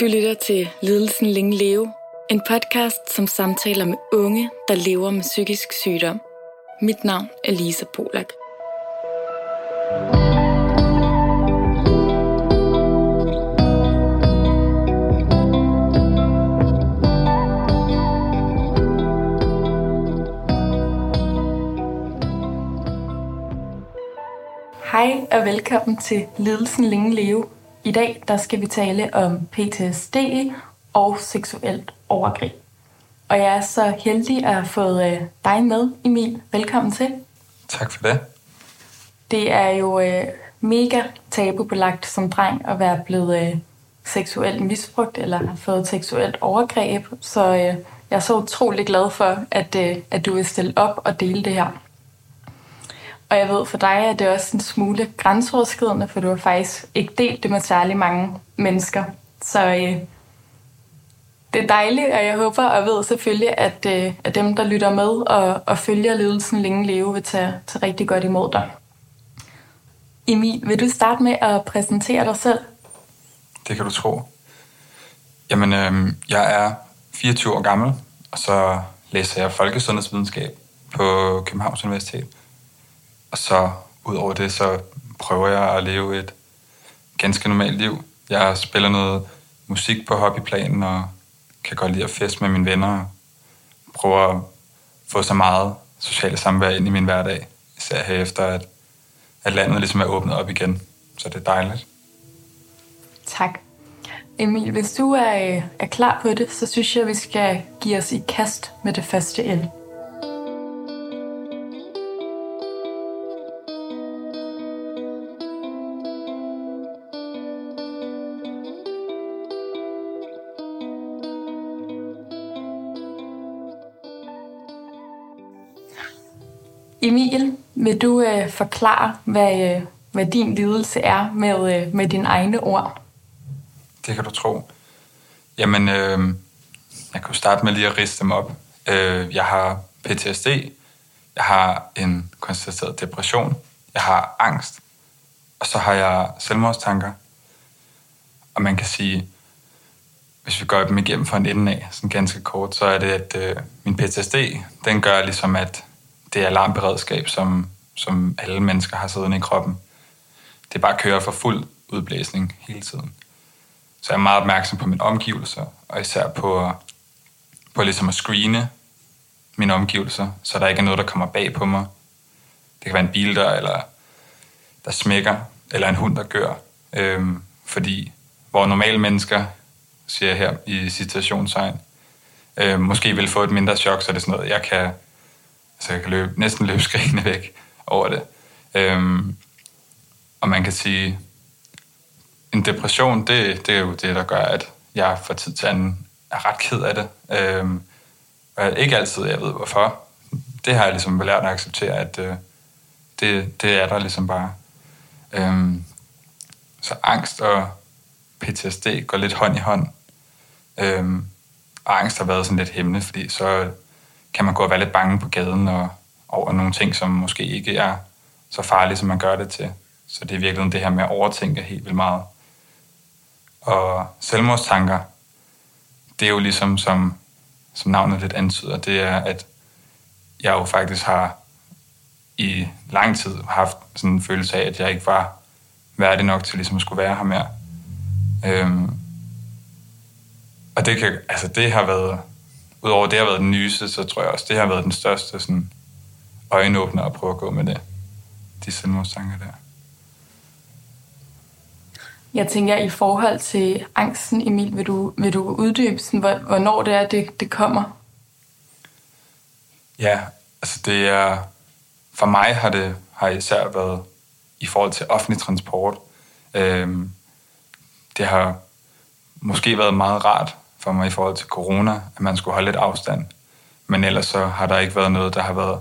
Du lytter til Lidelsen Længe Leve, en podcast, som samtaler med unge, der lever med psykisk sygdom. Mit navn er Lisa Polak. Hej og velkommen til Lidelsen Længe Leve. I dag der skal vi tale om PTSD og seksuelt overgreb. Og jeg er så heldig at have fået øh, dig med, Emil. Velkommen til. Tak for det. Det er jo øh, mega tabubelagt som dreng at være blevet øh, seksuelt misbrugt eller have fået seksuelt overgreb. Så øh, jeg er så utrolig glad for, at, øh, at du vil stille op og dele det her. Og jeg ved for dig, at det er også en smule grænseoverskridende, for du har faktisk ikke delt det med særlig mange mennesker. Så øh, det er dejligt, og jeg håber og ved selvfølgelig, at, øh, at dem, der lytter med og, og følger ledelsen længe leve, vil tage, tage rigtig godt imod dig. Emil, vil du starte med at præsentere dig selv? Det kan du tro. Jamen, øh, jeg er 24 år gammel, og så læser jeg folkesundhedsvidenskab på Københavns Universitet. Og så ud over det, så prøver jeg at leve et ganske normalt liv. Jeg spiller noget musik på hobbyplanen, og kan godt lide at feste med mine venner. Prøver at få så meget sociale samvær ind i min hverdag. Især her efter, at, at landet ligesom er åbnet op igen. Så det er dejligt. Tak. Emil, hvis du er, øh, er klar på det, så synes jeg, at vi skal give os i kast med det første el. Vil du øh, forklare, hvad, øh, hvad din lidelse er med, øh, med dine egne ord? Det kan du tro. Jamen, øh, jeg kan starte med lige at riste dem op. Øh, jeg har PTSD, jeg har en konstateret depression, jeg har angst, og så har jeg selvmordstanker. Og man kan sige, hvis vi går dem igennem fra en ende af, sådan ganske kort, så er det, at øh, min PTSD, den gør ligesom, at det alarmberedskab, som, som alle mennesker har siddende i kroppen. Det bare kører for fuld udblæsning hele tiden. Så jeg er meget opmærksom på mine omgivelser, og især på, på ligesom at screene mine omgivelser, så der ikke er noget, der kommer bag på mig. Det kan være en bil, der, eller, der smækker, eller en hund, der gør. Øhm, fordi hvor normale mennesker, siger jeg her i citationstegn, øh, måske vil få et mindre chok, så er det sådan noget, jeg kan så jeg kan løbe, næsten løbe skrigende væk over det. Øhm, og man kan sige, en depression, det, det er jo det, der gør, at jeg for tid til anden er ret ked af det. Øhm, og ikke altid, jeg ved hvorfor. Det har jeg ligesom lært at acceptere, at øh, det, det er der ligesom bare. Øhm, så angst og PTSD går lidt hånd i hånd. Øhm, og angst har været sådan lidt hemmende, fordi så kan man gå og være lidt bange på gaden og over nogle ting, som måske ikke er så farlige, som man gør det til. Så det er virkelig det her med at overtænke helt vildt meget. Og selvmordstanker, det er jo ligesom, som, som navnet lidt antyder, det er, at jeg jo faktisk har i lang tid haft sådan en følelse af, at jeg ikke var værdig nok til ligesom at skulle være her mere. Øhm, og det, kan, altså det har været udover det har været den nyeste, så tror jeg også, det har været den største sådan, øjenåbner at prøve at gå med det. De selvmordstanker der. Jeg tænker, i forhold til angsten, Emil, vil du, vil du uddybe, sådan, hvornår det er, det, det kommer? Ja, altså det er... For mig har det har især været i forhold til offentlig transport. Øhm, det har måske været meget rart for mig i forhold til corona, at man skulle holde lidt afstand. Men ellers så har der ikke været noget, der har været,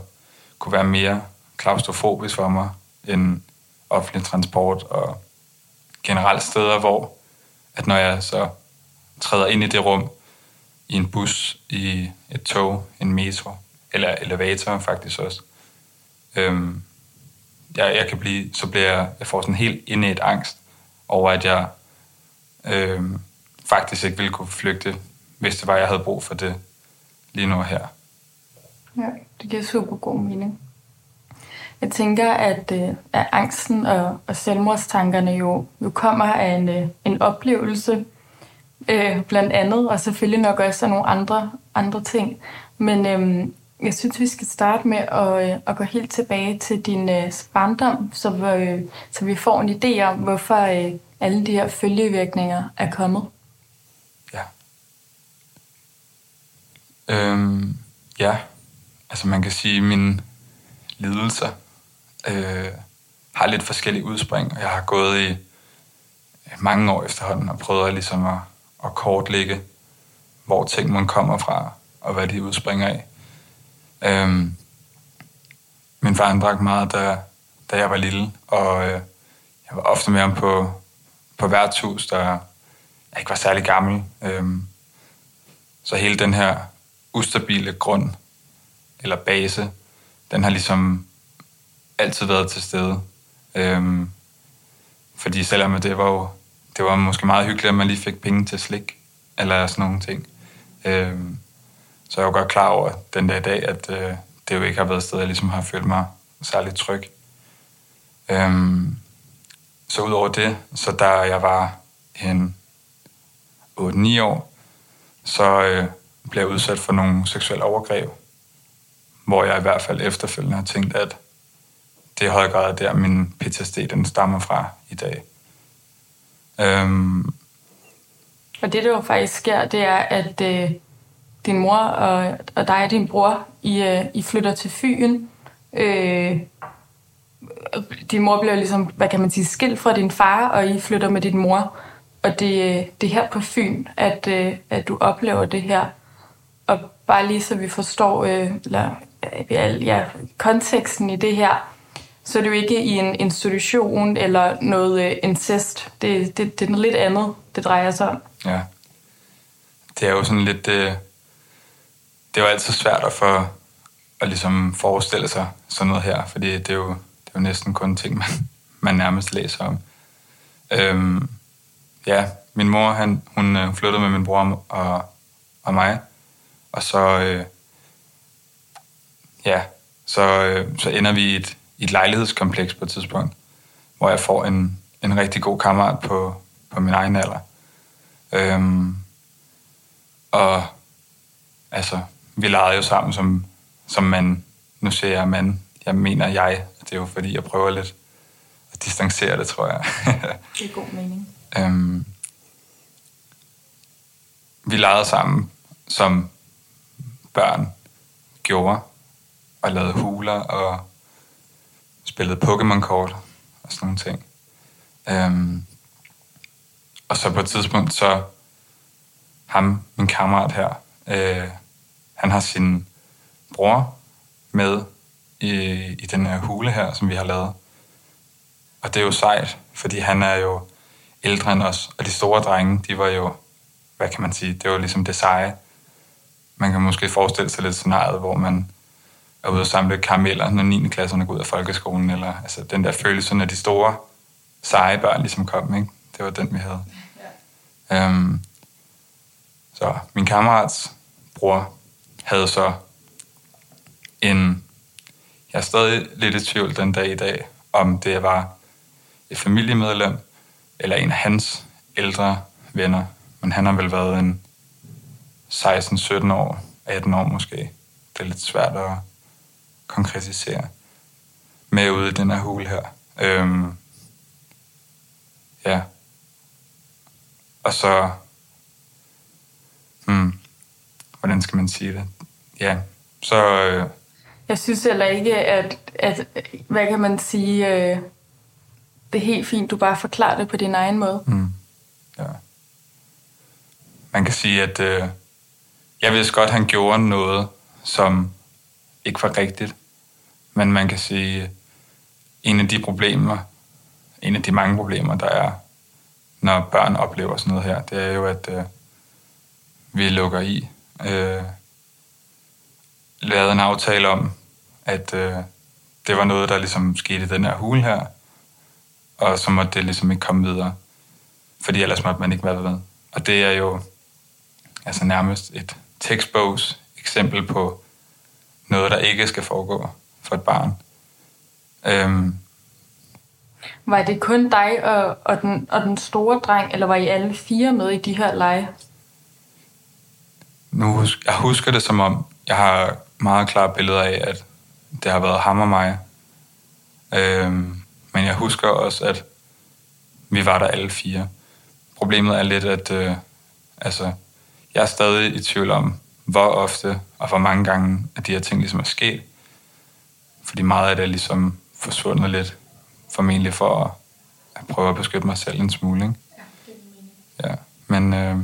kunne være mere klaustrofobisk for mig end offentlig transport og generelt steder, hvor at når jeg så træder ind i det rum, i en bus, i et tog, en metro, eller elevator faktisk også, øhm, jeg, jeg kan blive, så bliver jeg, jeg får sådan helt ind i et angst over, at jeg øhm, faktisk ikke ville kunne flygte, hvis det var, jeg havde brug for det lige nu her. Ja, det giver super god mening. Jeg tænker, at, øh, at angsten og, og selvmordstankerne jo, jo kommer af en, øh, en oplevelse, øh, blandt andet, og selvfølgelig nok også af nogle andre, andre ting. Men øh, jeg synes, vi skal starte med at, øh, at gå helt tilbage til din øh, barndom, så, øh, så vi får en idé om, hvorfor øh, alle de her følgevirkninger er kommet. Ja. Øhm, ja, altså man kan sige, min mine lidelser øh, har lidt forskellige udspring, og jeg har gået i øh, mange år efterhånden og prøvet ligesom at, at kortlægge, hvor ting man kommer fra, og hvad de udspringer af. Øhm, min far drak meget, da, da jeg var lille, og øh, jeg var ofte med ham på, på værtshus, der jeg ikke var særlig gammel. Øhm, så hele den her ustabile grund, eller base, den har ligesom altid været til stede. Øhm, fordi selvom det var jo, det var måske meget hyggeligt, at man lige fik penge til slik, eller sådan nogle ting. Øhm, så jeg er jo godt klar over den dag i dag, at øh, det jo ikke har været et sted, jeg ligesom har følt mig særligt tryg. Øhm, så udover det, så da jeg var en 8-9 år, så øh, blev jeg udsat for nogle seksuelle overgreb, hvor jeg i hvert fald efterfølgende har tænkt, at det er i høj grad der, min PTSD den stammer fra i dag. Øhm, og det, der jo faktisk sker, det er, at øh, din mor og, og dig og din bror, I, øh, I flytter til Fyn. Øh, din mor bliver ligesom, hvad kan man sige, skilt fra din far, og I flytter med din mor. Og det, øh, det er her på Fyn, at, øh, at du oplever det her. Og bare lige så vi forstår øh, eller, Øh, ja, konteksten i det her, så er det jo ikke i en institution eller noget øh, incest. Det, det, det er noget lidt andet, det drejer sig om. Ja. Det er jo sådan lidt... Øh, det er jo altid svært at, for, at ligesom forestille sig sådan noget her, fordi det er jo, det er jo næsten kun ting, man, man nærmest læser om. Øhm, ja, min mor, han, hun øh, flyttede med min bror og, og mig, og så, øh, ja, så, øh, så ender vi i et, i et lejlighedskompleks på et tidspunkt, hvor jeg får en, en rigtig god kammerat på, på min egen alder. Øhm, og altså, vi legede jo sammen som, som mand. Nu siger jeg mand. Jeg mener jeg. Det er jo fordi, jeg prøver lidt at distancere det, tror jeg. det er god mening. Øhm, vi legede sammen, som børn gjorde, og lavede huler og spillede Pokémon-kort og sådan nogle ting. Øhm, og så på et tidspunkt, så ham, min kammerat her, øh, han har sin bror med i, i den her hule her, som vi har lavet. Og det er jo sejt, fordi han er jo ældre end os, og de store drenge, de var jo, hvad kan man sige, det var ligesom det seje. Man kan måske forestille sig lidt scenariet, hvor man er ude og samle karameller, når 9. klasserne går ud af folkeskolen, eller altså den der følelse, når de store, seje børn ligesom kom, ikke? Det var den, vi havde. Ja. Øhm, så min kammerats bror havde så en... Jeg er stadig lidt i tvivl den dag i dag, om det var et familiemedlem, eller en af hans ældre venner. Men han har vel været en 16-17 år, 18 år måske. Det er lidt svært at konkretisere med ude i den her hule her. Øhm, ja. Og så... Hmm, hvordan skal man sige det? Ja, så... Øh, jeg synes heller ikke, at, at hvad kan man sige, øh, det er helt fint, du bare forklarer det på din egen måde. Mm, ja. Man kan sige, at øh, jeg vidste godt, at han gjorde noget, som ikke var rigtigt. Men man kan sige, en af de problemer, en af de mange problemer, der er, når børn oplever sådan noget her, det er jo, at øh, vi lukker i. Øh, lavede en aftale om, at øh, det var noget, der ligesom skete i den her hule her, og så måtte det ligesom ikke komme videre, fordi ellers måtte man ikke være ved. og det er jo altså nærmest et textbogs eksempel på noget, der ikke skal foregå for et barn. Øhm, var det kun dig og, og, den, og den store dreng, eller var I alle fire med i de her lege? Nu husk, jeg husker det som om, jeg har meget klare billeder af, at det har været ham og mig. Øhm, men jeg husker også, at vi var der alle fire. Problemet er lidt, at øh, altså, jeg er stadig i tvivl om, hvor ofte og hvor mange gange, at de her ting ligesom er sket. Fordi meget af det er ligesom forsvundet lidt, formentlig for at, at prøve at beskytte mig selv en smule. Ikke? Ja. Men, øh,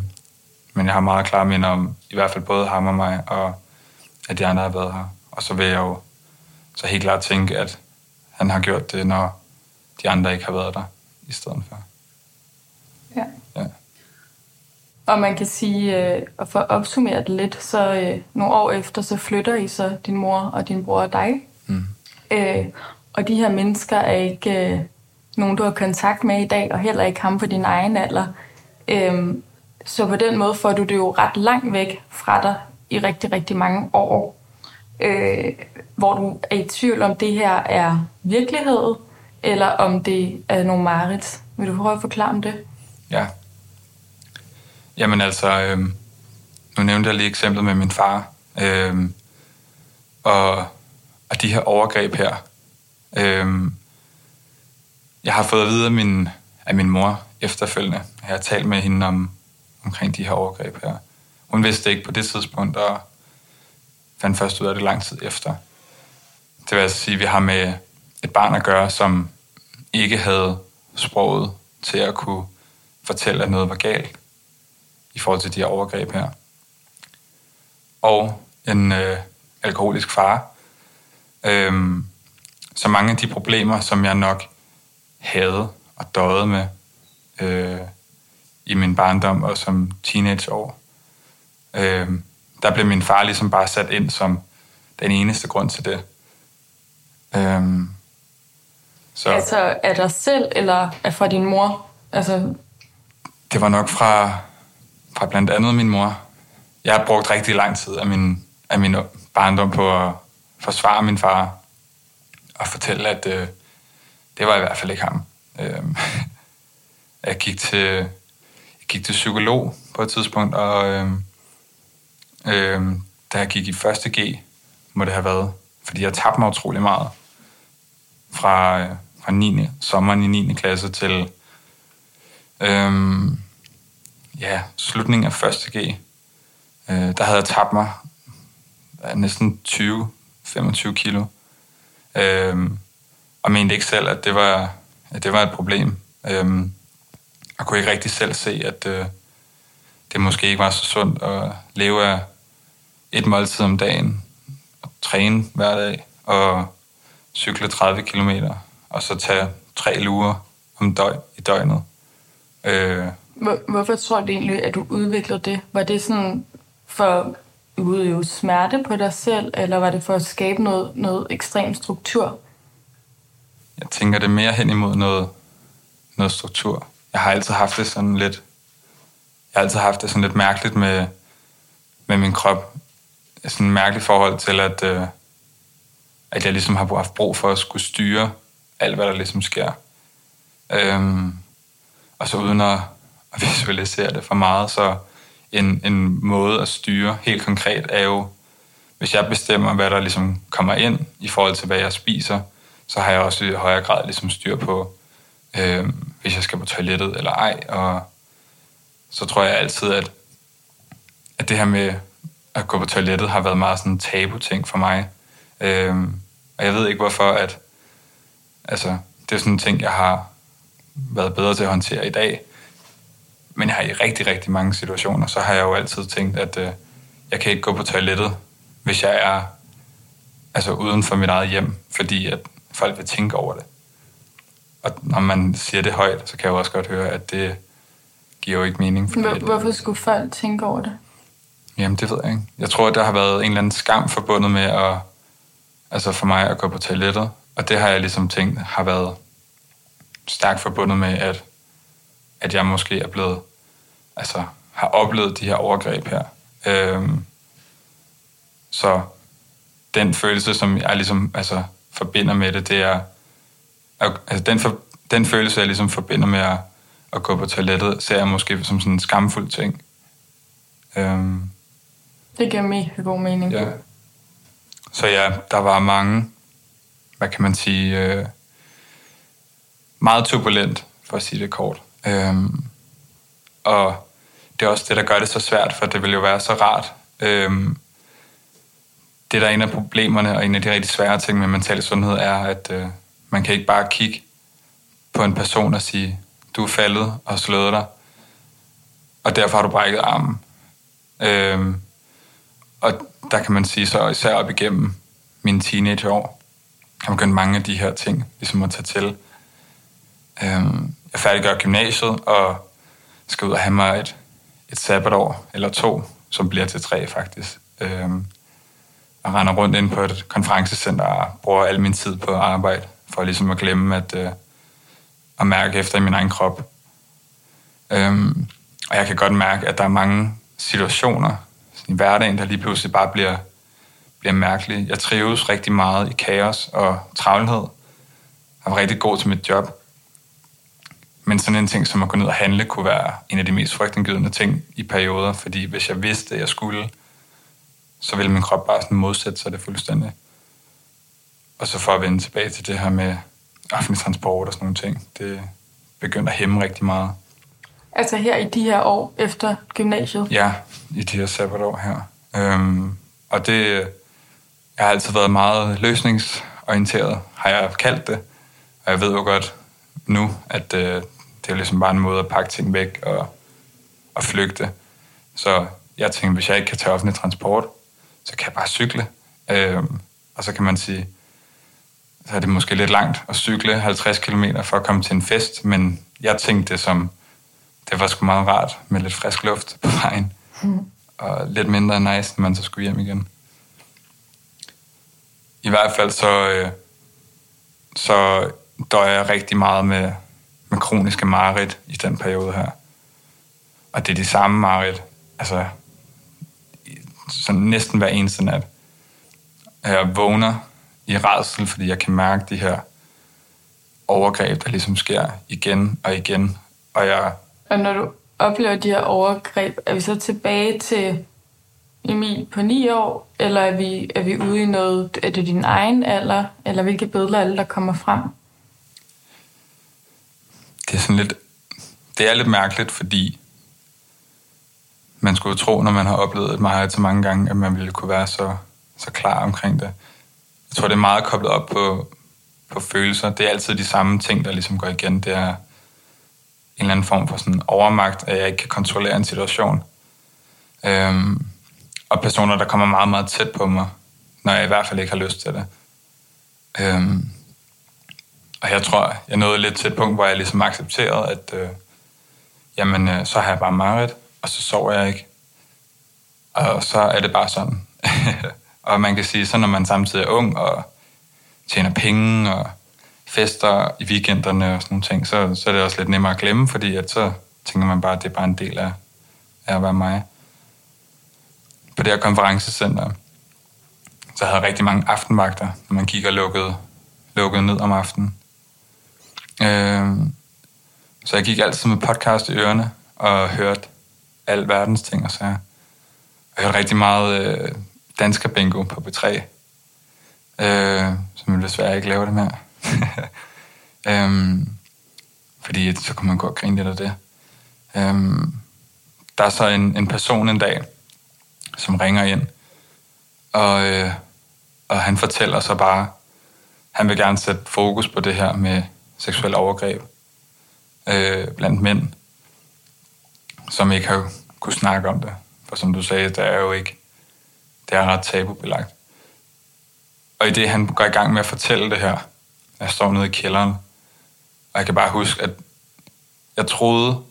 men jeg har meget klare minder om, i hvert fald både ham og mig, og at de andre har været her. Og så vil jeg jo så helt klart tænke, at han har gjort det, når de andre ikke har været der i stedet for. Ja. ja. Og man kan sige, øh, at for at opsummere det lidt, så øh, nogle år efter, så flytter I så din mor og din bror og dig. Mm. Øh, og de her mennesker er ikke øh, nogen, du har kontakt med i dag, og heller ikke ham på din egen alder. Øh, så på den måde får du det jo ret langt væk fra dig i rigtig, rigtig mange år. Øh, hvor du er i tvivl om det her er virkelighed, eller om det er nogle mareridt. Vil du prøve at forklare om det? Ja. Jamen altså, øh, nu nævnte jeg lige eksemplet med min far. Øh, og, og de her overgreb her. Øh, jeg har fået at vide af min, af min mor efterfølgende. Jeg har talt med hende om, omkring de her overgreb her. Hun vidste ikke på det tidspunkt, og fandt først ud af det lang tid efter. Det vil altså sige, at vi har med et barn at gøre, som ikke havde sproget til at kunne fortælle, at noget var galt i forhold til de her overgreb her. Og en øh, alkoholisk far. Øhm, så mange af de problemer, som jeg nok havde og døde med øh, i min barndom og som teenageår, øh, der blev min far ligesom bare sat ind som den eneste grund til det. Øh, så. Altså er der selv, eller er fra din mor? Altså... Det var nok fra, fra blandt andet min mor. Jeg har brugt rigtig lang tid af min, af min barndom på at forsvare min far og fortælle, at øh, det var i hvert fald ikke ham. Øh, jeg gik til, jeg gik til psykolog på et tidspunkt, og øh, øh, da jeg gik i første G, må det have været, fordi jeg tabte mig utrolig meget fra, øh, fra 9. sommeren i 9. klasse til øhm, ja, slutningen af 1. G. Øh, der havde jeg tabt mig næsten 20-25 kilo. Øh, og mente ikke selv, at det var, at det var et problem. Øh, og kunne ikke rigtig selv se, at øh, det måske ikke var så sundt at leve af et måltid om dagen, og træne hver dag, og cykle 30 kilometer og så tage tre lurer om døg, i døgnet. Øh, hvor, hvorfor tror du egentlig, at du udviklede det? Var det sådan for at udøve smerte på dig selv, eller var det for at skabe noget, noget ekstrem struktur? Jeg tænker det mere hen imod noget, noget struktur. Jeg har altid haft det sådan lidt, jeg har altid haft det sådan lidt mærkeligt med, med min krop. Sådan et mærkeligt forhold til, at, øh, at jeg ligesom har haft brug for at skulle styre alt, hvad der ligesom sker. Øhm, og så uden at, at visualisere det for meget, så en, en måde at styre helt konkret er jo, hvis jeg bestemmer, hvad der ligesom kommer ind i forhold til, hvad jeg spiser, så har jeg også i højere grad ligesom styr på, øh, hvis jeg skal på toilettet eller ej. Og så tror jeg altid, at, at det her med at gå på toilettet har været meget sådan en tabu-ting for mig. Øh, og jeg ved ikke hvorfor, at Altså, det er sådan en ting, jeg har været bedre til at håndtere i dag. Men jeg har i rigtig, rigtig mange situationer, så har jeg jo altid tænkt, at øh, jeg kan ikke gå på toilettet, hvis jeg er altså uden for mit eget hjem, fordi at folk vil tænke over det. Og når man siger det højt, så kan jeg jo også godt høre, at det giver jo ikke mening. Fordi, Hvor, hvorfor skulle folk tænke over det? Jamen, det ved jeg ikke. Jeg tror, at der har været en eller anden skam forbundet med at, altså for mig at gå på toilettet. Og det har jeg ligesom tænkt har været stærkt forbundet med, at, at jeg måske er blevet altså, har oplevet de her overgreb her. Øhm, så den følelse, som jeg ligesom altså, forbinder med det, det er, altså den, for, den følelse, jeg ligesom forbinder med at, at gå på toilettet, ser jeg måske som sådan en skamfuld ting. Øhm, det giver mega god mening. Ja. Så ja, der var mange, hvad kan man sige, øh, meget turbulent, for at sige det kort. Øhm, og det er også det, der gør det så svært, for det vil jo være så rart. Øhm, det, der er en af problemerne, og en af de rigtig svære ting med mental sundhed, er, at øh, man kan ikke bare kigge på en person og sige, du er faldet og slået dig, og derfor har du brækket armen. Øhm, og der kan man sige, så især op igennem mine teenageår, har begyndt mange af de her ting ligesom at tage til. Øhm, jeg færdiggør gymnasiet og skal ud og have mig et, et sabbatår eller to, som bliver til tre faktisk. Øhm, og render rundt ind på et konferencecenter og bruger al min tid på arbejde, for ligesom at glemme at, øh, at mærke efter i min egen krop. Øhm, og jeg kan godt mærke, at der er mange situationer i hverdagen, der lige pludselig bare bliver, bliver mærkelige. Jeg trives rigtig meget i kaos og travlhed. Jeg var rigtig god til mit job. Men sådan en ting som at gå ned og handle kunne være en af de mest frygtindgydende ting i perioder, fordi hvis jeg vidste, at jeg skulle, så ville min krop bare sådan modsætte sig det fuldstændig. Og så for at vende tilbage til det her med offentlig transport og sådan nogle ting, det begyndte at hæmme rigtig meget. Altså her i de her år efter gymnasiet? Ja, i de her sabbatår her. Øhm, og det, jeg har altid været meget løsningsorienteret, har jeg kaldt det. Og jeg ved jo godt nu, at øh, det er ligesom bare en måde at pakke ting væk og, og flygte. Så jeg tænkte, hvis jeg ikke kan tage offentlig transport, så kan jeg bare cykle. Øhm, og så kan man sige, så er det måske lidt langt at cykle 50 km for at komme til en fest, men jeg tænkte det som, det var sgu meget rart med lidt frisk luft på vejen. Mm. Og lidt mindre nice, når man så skulle hjem igen. I hvert fald så, øh, så døjer jeg rigtig meget med, med kroniske mareridt i den periode her. Og det er de samme mareridt, altså sådan næsten hver eneste nat. Jeg vågner i redsel, fordi jeg kan mærke de her overgreb, der ligesom sker igen og igen. Og, jeg... og når du oplever de her overgreb, er vi så tilbage til Emil på 9 år, eller er vi, er vi ude i noget, er det din egen alder, eller hvilke billeder er det, der kommer frem? Det er sådan lidt, det er lidt mærkeligt, fordi man skulle tro, når man har oplevet et meget så mange gange, at man ville kunne være så, så klar omkring det. Jeg tror, det er meget koblet op på, på følelser. Det er altid de samme ting, der ligesom går igen. Det er en eller anden form for sådan overmagt, at jeg ikke kan kontrollere en situation. Øhm, og personer, der kommer meget, meget tæt på mig, når jeg i hvert fald ikke har lyst til det. Øhm, og jeg tror, jeg nåede lidt til et punkt, hvor jeg ligesom accepterede, at øh, jamen, øh, så har jeg bare mareridt, og så sover jeg ikke. Og så er det bare sådan. og man kan sige, så når man samtidig er ung og tjener penge og fester i weekenderne og sådan nogle ting, så, så er det også lidt nemmere at glemme, fordi at så tænker man bare, at det er bare en del af, af at være mig. På det her konferencecenter, så havde jeg rigtig mange aftenvagter, når man kigger lukket, lukkede ned om aftenen. Øh, så jeg gik altid med podcast i ørerne og hørte al verdens ting og så. Jeg hørte rigtig meget øh, dansker bingo på B3, øh, som jeg desværre ikke laver det mere. øhm, fordi så kunne man godt grine lidt af det. Øhm, der er så en, en person en dag, som ringer ind, og, øh, og han fortæller så bare, han vil gerne sætte fokus på det her med seksuelle overgreb øh, blandt mænd, som ikke har kunne snakke om det. For som du sagde, der er jo ikke, det er ret tabubelagt. Og i det, han går i gang med at fortælle det her, jeg står nede i kælderen, og jeg kan bare huske, at jeg troede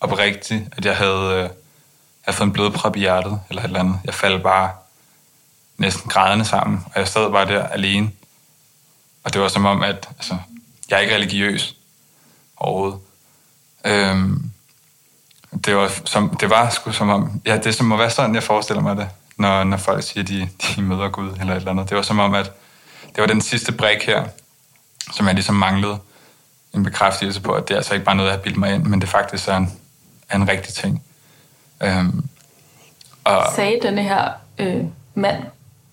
oprigtigt, at jeg havde, øh, havde fået en blodprop i hjertet, eller et eller andet. Jeg faldt bare næsten grædende sammen, og jeg stod bare der alene. Og det var som om, at altså, jeg er ikke religiøs overhovedet. Øhm, det var, som, det var sgu som om, ja, det som må være sådan, jeg forestiller mig det, når, når folk siger, de, de møder Gud eller et eller andet. Det var som om, at det var den sidste brik her, som jeg ligesom manglede en bekræftelse på, at det er altså ikke bare noget, jeg har bildt mig ind, men det faktisk er en, er en rigtig ting. Øhm, og Sagde denne her øh, mand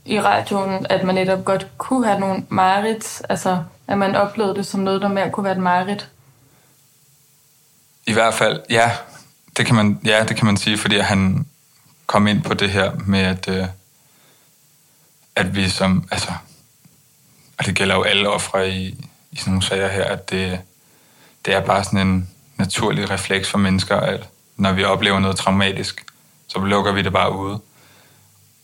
i radioen, at man netop godt kunne have nogle mareridt, altså at man oplevede det som noget, der mere kunne være et mareridt? I hvert fald, ja. Det kan man, ja, det kan man sige, fordi han kom ind på det her med, at, øh, at vi som, altså, og det gælder jo alle ofre i, i sådan nogle sager her, at det, det er bare sådan en naturlig refleks for mennesker, at når vi oplever noget traumatisk, så lukker vi det bare ude.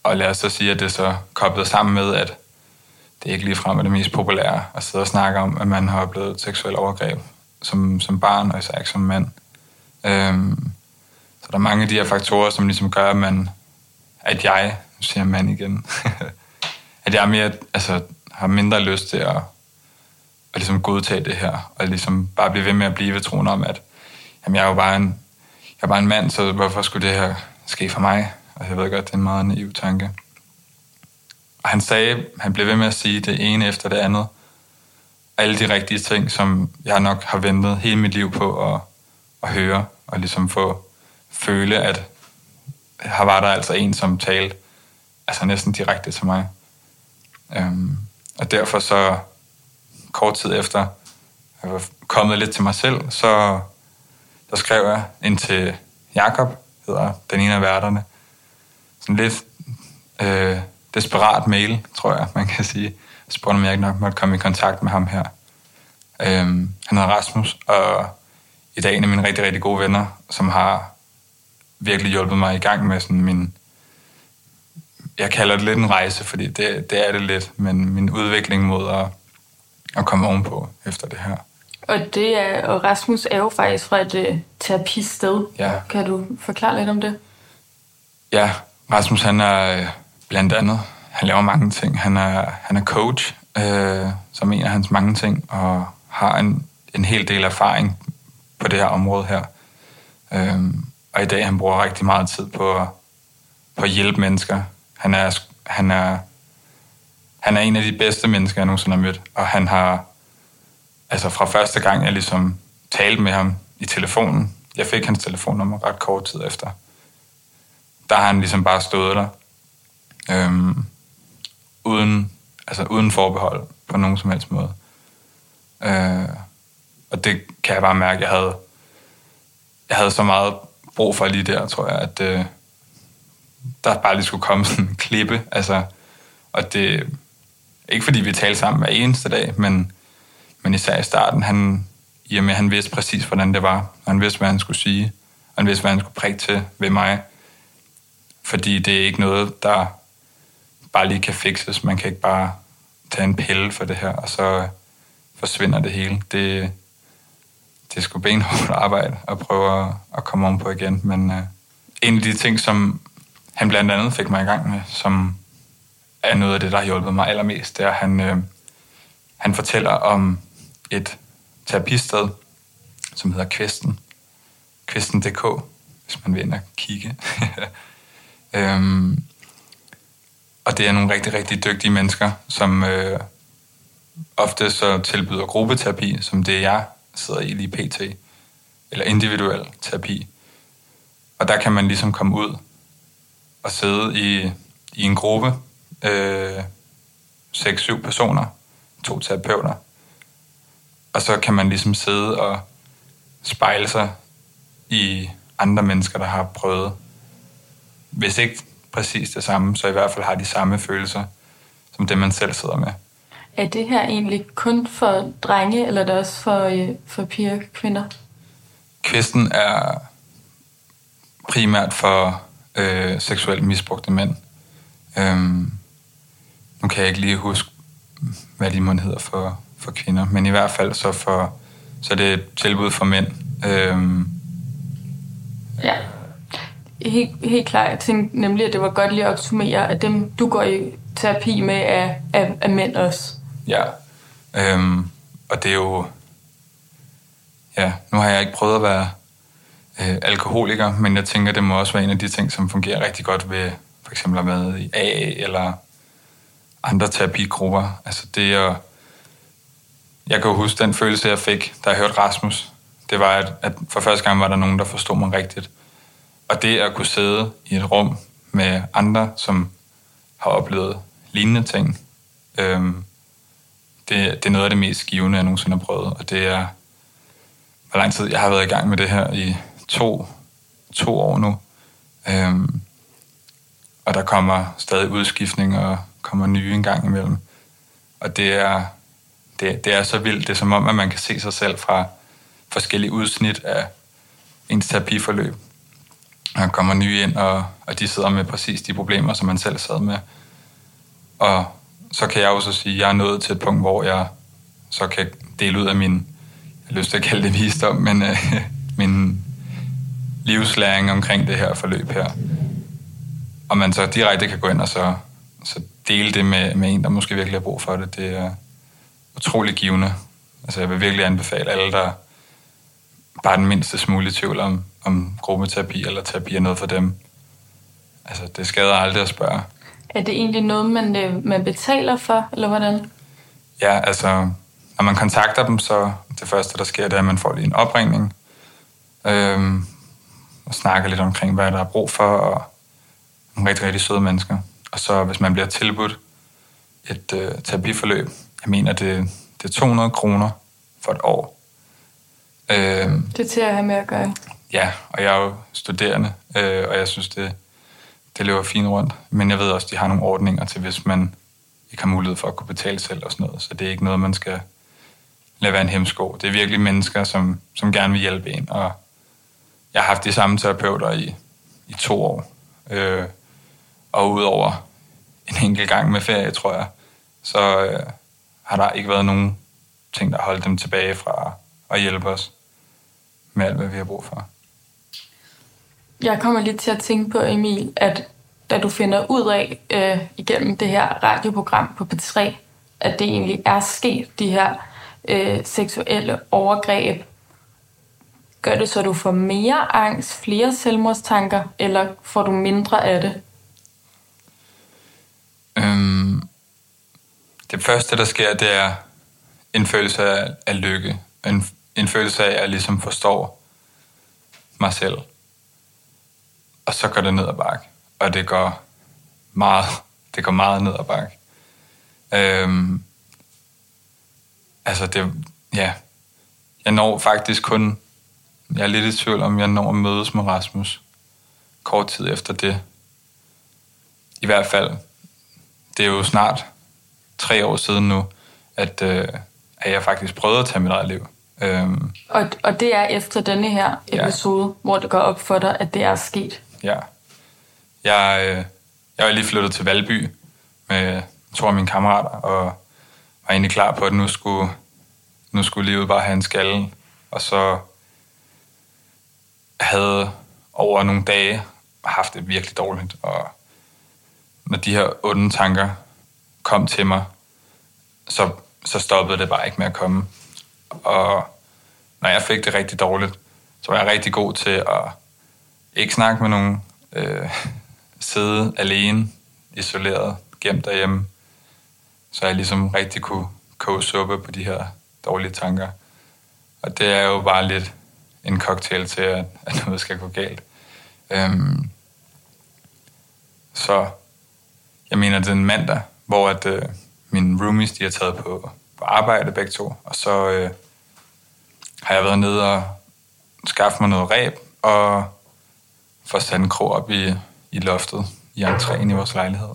Og lad os så sige, at det er så koblet sammen med, at det ikke ligefrem er det mest populære at sidde og snakke om, at man har oplevet seksuel overgreb som, som barn, og især ikke som mand. Øhm, så der er mange af de her faktorer, som ligesom gør, at man, at jeg, nu siger jeg mand igen, at jeg er mere, altså, har mindre lyst til at, at ligesom godtage det her, og ligesom bare blive ved med at blive ved troen om, at jamen, jeg er jo bare en, jeg er bare en mand, så hvorfor skulle det her ske for mig? Og jeg ved godt, det er en meget naiv tanke. Og han sagde, han blev ved med at sige det ene efter det andet. Alle de rigtige ting, som jeg nok har ventet hele mit liv på at, at høre, og ligesom få føle, at her var der altså en, som talte altså næsten direkte til mig. Øhm, og derfor så kort tid efter, jeg var kommet lidt til mig selv, så der skrev jeg ind til Jakob, hedder den ene af værterne. Sådan lidt øh, desperat mail, tror jeg, man kan sige. Jeg spurgte, om jeg ikke nok måtte komme i kontakt med ham her. Øhm, han hedder Rasmus, og i dag en af mine rigtig, rigtig gode venner, som har virkelig hjulpet mig i gang med sådan min... Jeg kalder det lidt en rejse, fordi det, det er det lidt, men min udvikling mod at, at komme ovenpå efter det her. Og, det er, og Rasmus er jo faktisk fra et uh, terapisted. Ja. Kan du forklare lidt om det? Ja, Rasmus han er øh, blandt andet, han laver mange ting. Han er, han er coach, øh, som en af hans mange ting, og har en, en hel del erfaring på det her område her. Øh, og i dag han bruger rigtig meget tid på, på at hjælpe mennesker. Han er, han er, han er en af de bedste mennesker, jeg nogensinde har mødt, og han har altså fra første gang, jeg ligesom talte med ham i telefonen, jeg fik hans telefonnummer ret kort tid efter, der har han ligesom bare stået der, øhm, uden, altså uden forbehold på nogen som helst måde. Øh, og det kan jeg bare mærke, jeg havde, jeg havde så meget brug for lige der, tror jeg, at øh, der bare lige skulle komme sådan en klippe, altså, og det, ikke fordi vi talte sammen hver eneste dag, men men især i starten, han, i og med, han vidste præcis, hvordan det var. Han vidste, hvad han skulle sige. Han vidste, hvad han skulle prikke til ved mig. Fordi det er ikke noget, der bare lige kan fikses. Man kan ikke bare tage en pille for det her, og så forsvinder det hele. Det, det er sgu benhårdt arbejde at prøve at, at komme om på igen. Men øh, en af de ting, som han blandt andet fik mig i gang med, som er noget af det, der har hjulpet mig allermest, det er, at han, øh, han fortæller om et terapisted, som hedder Kvisten. Kvisten.dk, hvis man vil ind og kigge. øhm, og det er nogle rigtig, rigtig dygtige mennesker, som øh, ofte så tilbyder gruppeterapi, som det jeg sidder i lige pt. Eller individuel terapi. Og der kan man ligesom komme ud og sidde i, i en gruppe, øh, 6-7 personer, to terapeuter, og så kan man ligesom sidde og spejle sig i andre mennesker, der har prøvet, hvis ikke præcis det samme, så i hvert fald har de samme følelser, som det man selv sidder med. Er det her egentlig kun for drenge, eller er det også for, øh, for piger og kvinder? Kvisten er primært for øh, seksuelt misbrugte mænd. Øhm, nu kan jeg ikke lige huske, hvad de måtte hedder for, for kvinder, men i hvert fald så, for, så er det et tilbud for mænd. Øhm. Ja, helt, helt klart. Jeg tænkte nemlig, at det var godt lige at opsummere, at dem, du går i terapi med, er, er, er mænd også. Ja, øhm, og det er jo... Ja, nu har jeg ikke prøvet at være øh, alkoholiker, men jeg tænker, det må også være en af de ting, som fungerer rigtig godt ved for eksempel at være med i AA eller andre terapigrupper. Altså det at... Jeg kan jo huske den følelse, jeg fik, da jeg hørte Rasmus. Det var, at, at for første gang var der nogen, der forstod mig rigtigt. Og det at kunne sidde i et rum med andre, som har oplevet lignende ting, øhm, det, det er noget af det mest givende, jeg nogensinde har prøvet. Og det er, hvor lang tid jeg har været i gang med det her i to, to år nu. Øhm, og der kommer stadig udskiftning og kommer nye en gang imellem. Og det er, det, det er så vildt. Det er som om, at man kan se sig selv fra forskellige udsnit af ens terapiforløb han kommer nye ind, og, og de sidder med præcis de problemer, som man selv sad med. Og så kan jeg også sige, at jeg er nået til et punkt, hvor jeg så kan dele ud af min, jeg har lyst til at kalde det visdom, men øh, min livslæring omkring det her forløb her. Og man så direkte kan gå ind og så, så dele det med, med en, der måske virkelig har brug for det, det er utrolig givende. Altså jeg vil virkelig anbefale alle, der bare den mindste smule tvivl om, om gruppeterapi eller terapi er noget for dem. Altså det skader aldrig at spørge. Er det egentlig noget, man, øh, man betaler for, eller hvordan? Ja, altså, når man kontakter dem, så det første, der sker, det er, at man får lige en opringning, øhm, og snakker lidt omkring, hvad der er brug for, og nogle rigtig, rigtig søde mennesker. Og så, hvis man bliver tilbudt et øh, terapiforløb, jeg mener, det, det er 200 kroner for et år. Øhm, det er til at have med at gøre. Ja, og jeg er jo studerende, øh, og jeg synes, det, det løber fint rundt. Men jeg ved også, de har nogle ordninger til, hvis man ikke har mulighed for at kunne betale selv og sådan noget. Så det er ikke noget, man skal lade være en hemsko. Det er virkelig mennesker, som, som gerne vil hjælpe en. Og jeg har haft de samme terapeuter i, i to år. Øh, og udover en enkelt gang med ferie, tror jeg, så øh, har der ikke været nogen ting, der holdt dem tilbage fra at hjælpe os med alt, hvad vi har brug for. Jeg kommer lidt til at tænke på, Emil, at da du finder ud af øh, igennem det her radioprogram på P3, at det egentlig er sket, de her øh, seksuelle overgreb, gør det så, du får mere angst, flere selvmordstanker, eller får du mindre af det? Øhm, det første, der sker, det er en følelse af, af lykke. En, en følelse af, at jeg ligesom forstår mig selv og så går det ned ad bakke. Og det går meget, det går meget ned ad bakke. Øhm, altså det, ja, jeg når faktisk kun, jeg er lidt i tvivl om, jeg når at mødes med Rasmus kort tid efter det. I hvert fald, det er jo snart tre år siden nu, at, øh, at jeg faktisk prøvede at tage mit eget liv. Øhm, og, og det er efter denne her episode, ja. hvor det går op for dig, at det er sket? Ja. Jeg, øh, jeg var lige flyttet til Valby med to af mine kammerater, og var egentlig klar på, at nu skulle, nu skulle livet bare have en skalle. Og så havde over nogle dage haft det virkelig dårligt. Og når de her onde tanker kom til mig, så, så stoppede det bare ikke med at komme. Og når jeg fik det rigtig dårligt, så var jeg rigtig god til at ikke snakke med nogen, øh, sidde alene, isoleret, gemt derhjemme, så jeg ligesom rigtig kunne koge suppe på de her dårlige tanker. Og det er jo bare lidt en cocktail til, at, at noget skal gå galt. Øhm, så jeg mener, det er en mandag, hvor at, øh, mine roomies de har taget på, på arbejde begge to, og så øh, har jeg været nede og skaffet mig noget ræb, og få sat en krog op i, i loftet i entréen i vores lejlighed.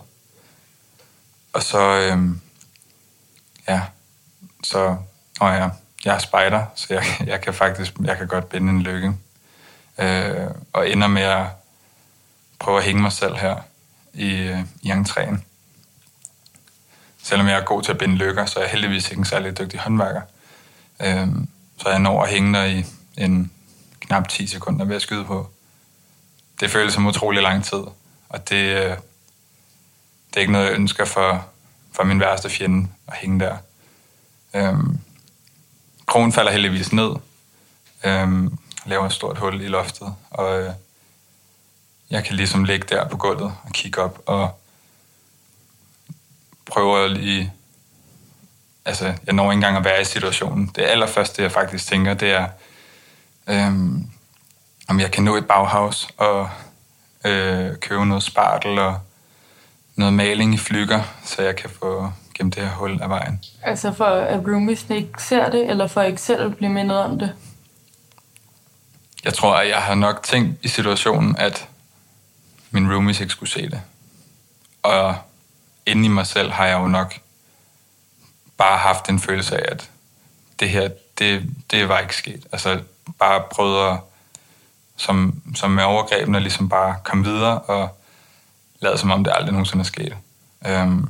Og så, øhm, ja, så, åh ja, jeg er spejder, så jeg, jeg kan faktisk, jeg kan godt binde en lykke. Øh, og ender med at prøve at hænge mig selv her i, i entréen. Selvom jeg er god til at binde lykker, så er jeg heldigvis ikke en særlig dygtig håndværker. Øh, så jeg når at hænge der i en knap 10 sekunder ved at skyde på det føles som utrolig lang tid. Og det, øh, det er ikke noget, jeg ønsker for, for min værste fjende at hænge der. Øhm, krogen falder heldigvis ned. Øhm, laver et stort hul i loftet, og øh, jeg kan ligesom ligge der på gulvet og kigge op, og prøver lige... Altså, jeg når ikke engang at være i situationen. Det allerførste, jeg faktisk tænker, det er, øhm, om jeg kan nå et baghaus og øh, købe noget spartel og noget maling i flyger, så jeg kan få gennem det her hul af vejen. Altså for at roomies ikke ser det, eller for ikke selv at blive mindet om det? Jeg tror, at jeg har nok tænkt i situationen, at min roomies ikke skulle se det. Og inde i mig selv har jeg jo nok bare haft en følelse af, at det her, det, det var ikke sket. Altså bare prøvet at, som, som med overgrebene, ligesom bare komme videre og lade som om det aldrig nogensinde er sket. Øhm,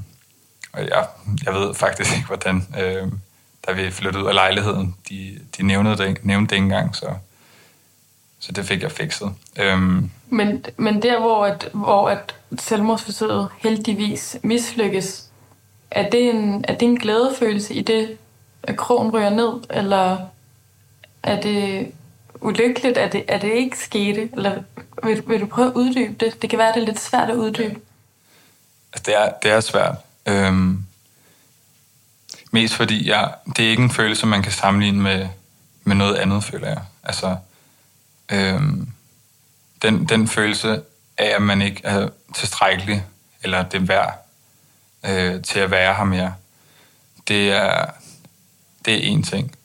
og jeg, jeg ved faktisk ikke, hvordan, øhm, da vi flyttede ud af lejligheden, de, de nævnte, det, nævnte det ikke engang, så, så det fik jeg fikset. Øhm, men, men der, hvor, at, hvor at selvmordsforsøget heldigvis mislykkes, er det en, er det en glædefølelse i det, at krogen ryger ned, eller er det ulykkeligt, at det, at det ikke skete? Eller vil, vil du prøve at uddybe det? Det kan være, at det er lidt svært at uddybe. Altså, det er, det er svært. Øhm, mest fordi jeg, det er ikke en følelse, man kan sammenligne med, med noget andet, føler jeg. Altså, øhm, den, den følelse af, at man ikke er tilstrækkelig, eller det værd øh, til at være her mere, det er, det er én ting.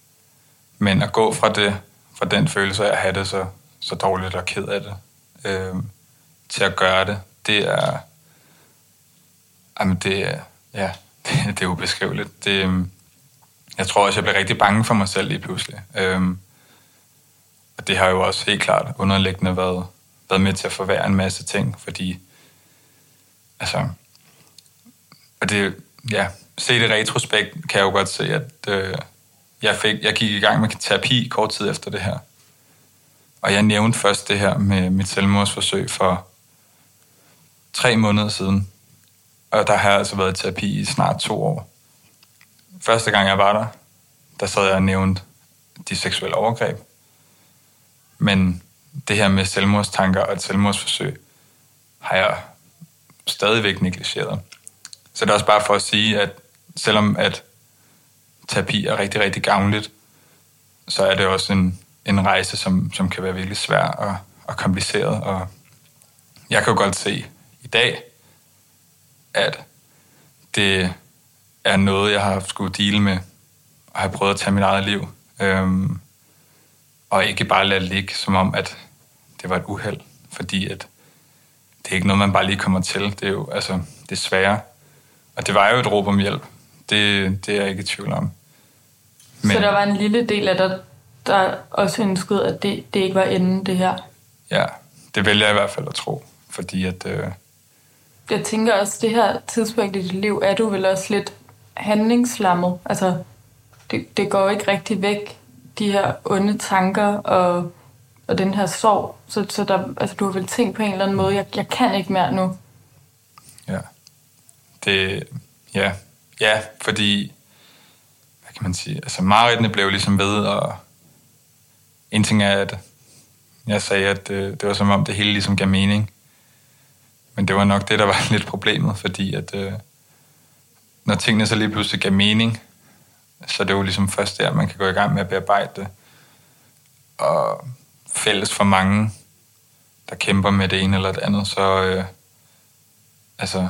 Men at gå fra, det, fra den følelse af at have det så, så dårligt og ked af det, øh, til at gøre det, det er... Jamen, det er... Ja, det, det er ubeskriveligt. Det, øh, jeg tror også, jeg blev rigtig bange for mig selv lige pludselig. Øh, og det har jo også helt klart underliggende været, været med til at forvære en masse ting, fordi... Altså... Og det... Ja, se det retrospekt, kan jeg jo godt se, at... Øh, jeg, fik, jeg gik i gang med terapi kort tid efter det her. Og jeg nævnte først det her med mit selvmordsforsøg for tre måneder siden. Og der har jeg altså været i terapi i snart to år. Første gang jeg var der, der sad jeg og nævnte de seksuelle overgreb. Men det her med selvmordstanker og et selvmordsforsøg, har jeg stadigvæk negligeret. Så det er også bare for at sige, at selvom at terapi er rigtig, rigtig gavnligt, så er det også en, en rejse, som, som kan være virkelig svær og, og kompliceret. Og jeg kan jo godt se i dag, at det er noget, jeg har skulle dele med, og har prøvet at tage mit eget liv. Øhm, og ikke bare lade ligge, som om, at det var et uheld. Fordi at det er ikke noget, man bare lige kommer til. Det er jo altså, det er svære. Og det var jo et råb om hjælp. Det, det er jeg ikke i tvivl om. Men, så der var en lille del af dig, der også ønskede, at det, det ikke var enden, det her? Ja, det vælger jeg i hvert fald at tro. Fordi at... Øh... Jeg tænker også, det her tidspunkt i dit liv, er du vel også lidt handlingslammet. Altså, det, det går ikke rigtig væk, de her onde tanker og, og den her sorg. Så, så der, altså, du har vel tænkt på en eller anden måde, jeg, jeg kan ikke mere nu. Det, øh, ja, ja, fordi hvad kan man sige, altså mareridtene blev ligesom ved, og en ting er, at jeg sagde, at det, det var som om det hele ligesom gav mening. Men det var nok det, der var lidt problemet, fordi at øh, når tingene så lige pludselig gav mening, så det er jo ligesom først der, man kan gå i gang med at bearbejde det. Og fælles for mange, der kæmper med det ene eller det andet, så øh, altså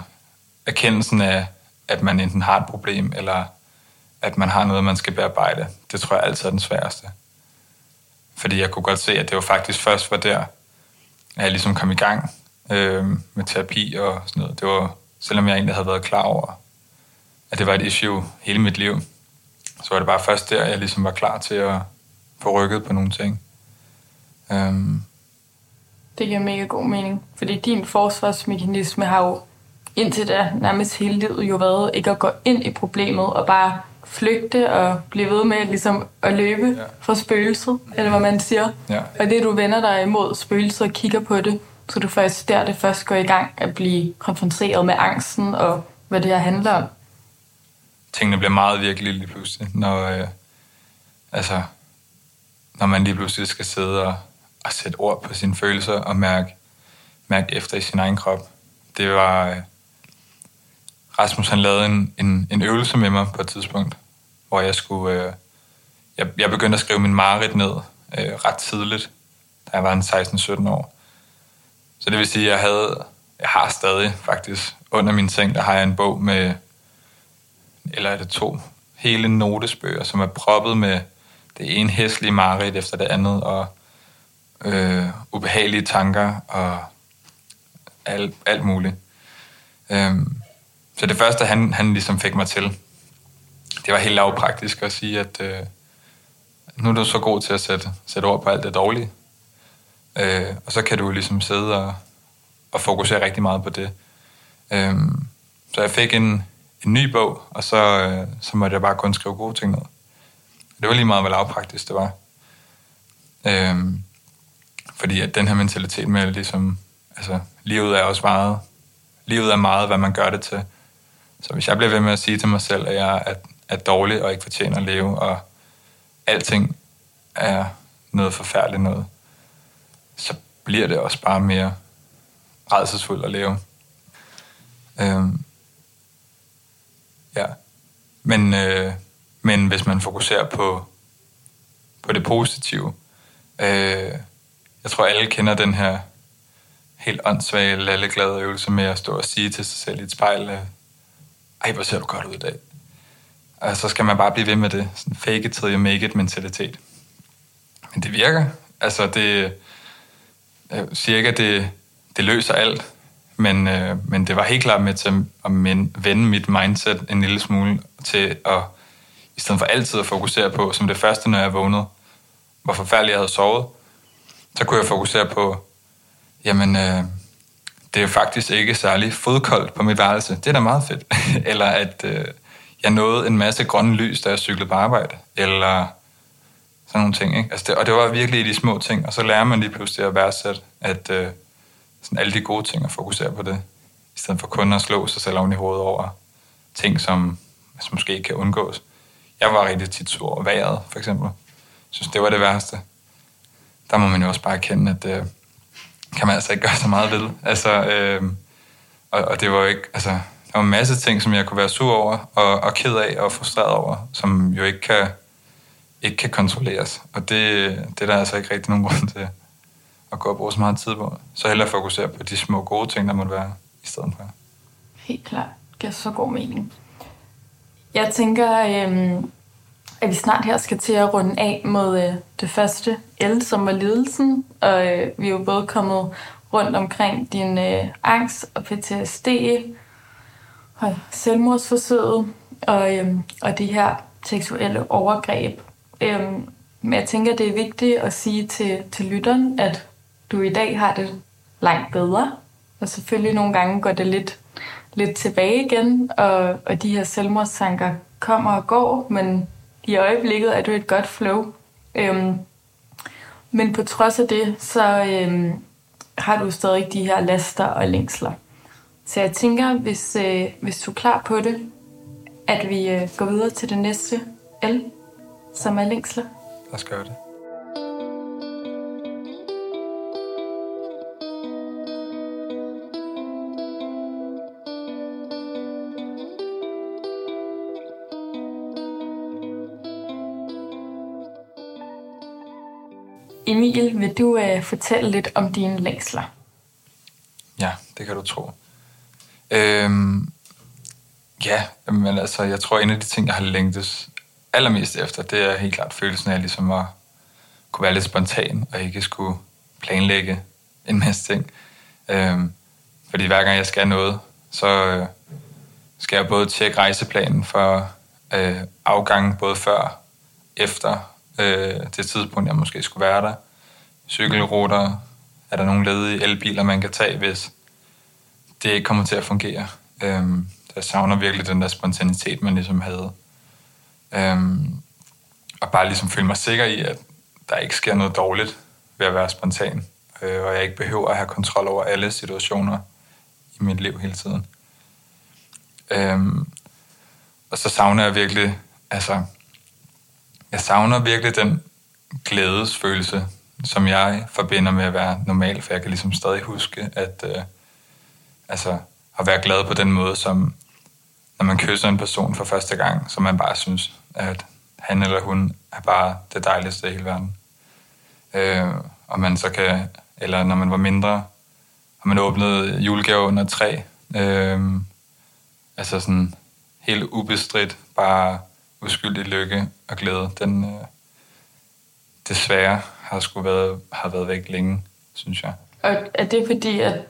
erkendelsen af, at man enten har et problem, eller at man har noget, man skal bearbejde. Det tror jeg altid er den sværeste. Fordi jeg kunne godt se, at det var faktisk først var der, at jeg ligesom kom i gang øh, med terapi og sådan noget. Det var, selvom jeg egentlig havde været klar over, at det var et issue hele mit liv, så var det bare først der, jeg ligesom var klar til at få rykket på nogle ting. Øh. det giver mega god mening, fordi din forsvarsmekanisme har jo indtil da nærmest hele livet jo været ikke at gå ind i problemet og bare flygte og blive ved med ligesom at løbe ja. fra spøgelset, eller hvad man siger. Ja. Og det, du vender dig imod spøgelset og kigger på det, så du først der det først går i gang at blive konfronteret med angsten og hvad det her handler om. Tingene bliver meget virkelige lige pludselig, når, øh, altså, når man lige pludselig skal sidde og, at sætte ord på sine følelser og mærke, mærke efter i sin egen krop. Det var... Rasmus han lavede en, en, en øvelse med mig på et tidspunkt, hvor jeg skulle... Øh, jeg, jeg begyndte at skrive min mareridt ned øh, ret tidligt, da jeg var en 16-17 år. Så det vil sige, at jeg havde... Jeg har stadig faktisk under min seng, der har jeg en bog med... Eller er det to hele notesbøger, som er proppet med det ene hæslige mareridt efter det andet, og øh, ubehagelige tanker, og alt, alt muligt. Øhm, så det første, han, han ligesom fik mig til, det var helt lavpraktisk at sige, at øh, nu er du så god til at sætte, sætte ord på alt det dårlige. Øh, og så kan du ligesom sidde og, og fokusere rigtig meget på det. Øh, så jeg fik en, en ny bog, og så, øh, så måtte jeg bare kun skrive gode ting ned. Det var lige meget, hvor lavpraktisk det var. Øh, fordi at den her mentalitet med ligesom, altså livet er også meget, livet er meget, hvad man gør det til. Så hvis jeg bliver ved med at sige til mig selv, at jeg er, er dårlig og ikke fortjener at leve, og alting er noget forfærdeligt noget, så bliver det også bare mere redselsfuldt at leve. Øhm, ja. Men, øh, men hvis man fokuserer på, på det positive, øh, jeg tror alle kender den her helt åndssvage, lalleglade øvelse med at stå og sige til sig selv i et spejl, øh, ej, hvor ser du godt ud i dag. Og så skal man bare blive ved med det. Sådan fake it till you make it mentalitet. Men det virker. Altså, det, jeg siger ikke, at det, det løser alt, men, øh, men det var helt klart med til at vende mit mindset en lille smule til at, i stedet for altid at fokusere på, som det første, når jeg vågnede, hvor forfærdeligt jeg havde sovet, så kunne jeg fokusere på, jamen, øh, det er faktisk ikke særlig fodkoldt på mit værelse. Det er da meget fedt. Eller at øh, jeg nåede en masse grønne lys, da jeg cyklede på arbejde. Eller sådan nogle ting. Ikke? Altså det, og det var virkelig de små ting. Og så lærer man lige pludselig at værdsætte, at øh, sådan alle de gode ting og fokusere på det. I stedet for kun at slå sig selv oven i hovedet over ting, som, som måske ikke kan undgås. Jeg var rigtig tit sur over vejret, for eksempel. Jeg synes, det var det værste. Der må man jo også bare erkende, at øh, kan man altså ikke gøre så meget ved. Altså, øh, og, og det var jo ikke, altså, der var en masse ting, som jeg kunne være sur over, og, og ked af og frustreret over, som jo ikke kan, ikke kan kontrolleres. Og det, det er der altså ikke rigtig nogen grund til at gå og bruge så meget tid på. Så hellere fokusere på de små gode ting, der måtte være i stedet for. Helt klart. Det giver så god mening. Jeg tænker, øh, at vi snart her skal til at runde af mod øh, det første L, som var lidelsen. Og øh, vi er jo både kommet rundt omkring din øh, angst og PTSD, og selvmordsforsøget og, øh, og de her seksuelle overgreb. Øh, men jeg tænker, det er vigtigt at sige til, til lytteren, at du i dag har det langt bedre. Og selvfølgelig nogle gange går det lidt, lidt tilbage igen, og, og de her selvmordstanker kommer og går, men i øjeblikket er du et godt flow. Øhm, men på trods af det, så øhm, har du stadig de her laster og længsler. Så jeg tænker, hvis, øh, hvis du er klar på det, at vi øh, går videre til det næste L, som er længsler. Lad os gøre det. Emil, vil du øh, fortælle lidt om dine længsler? Ja, det kan du tro. Øhm, ja, men altså, jeg tror, en af de ting, jeg har længtes allermest efter, det er helt klart følelsen af ligesom at kunne være lidt spontan, og ikke skulle planlægge en masse ting. Øhm, fordi hver gang jeg skal noget, så øh, skal jeg både tjekke rejseplanen for øh, afgangen både før, efter øh, det tidspunkt, jeg måske skulle være der. Cykelruter, er der nogle ledige elbiler, man kan tage, hvis det ikke kommer til at fungere. Øhm, jeg savner virkelig den der spontanitet, man ligesom havde. Øhm, og bare ligesom føle mig sikker i, at der ikke sker noget dårligt ved at være spontan. Øh, og jeg ikke behøver at have kontrol over alle situationer i mit liv hele tiden. Øhm, og så savner jeg virkelig, altså jeg savner virkelig den glædesfølelse, som jeg forbinder med at være normal, for jeg kan ligesom stadig huske, at øh, altså, at være glad på den måde, som når man kysser en person for første gang, så man bare synes, at han eller hun er bare det dejligste i hele verden. Øh, og man så kan, eller når man var mindre, og man åbnede julegaver under træ, øh, altså sådan helt ubestridt, bare uskyldig lykke og glæde, den øh, desværre har sgu været, har været væk længe, synes jeg. Og er det fordi, at,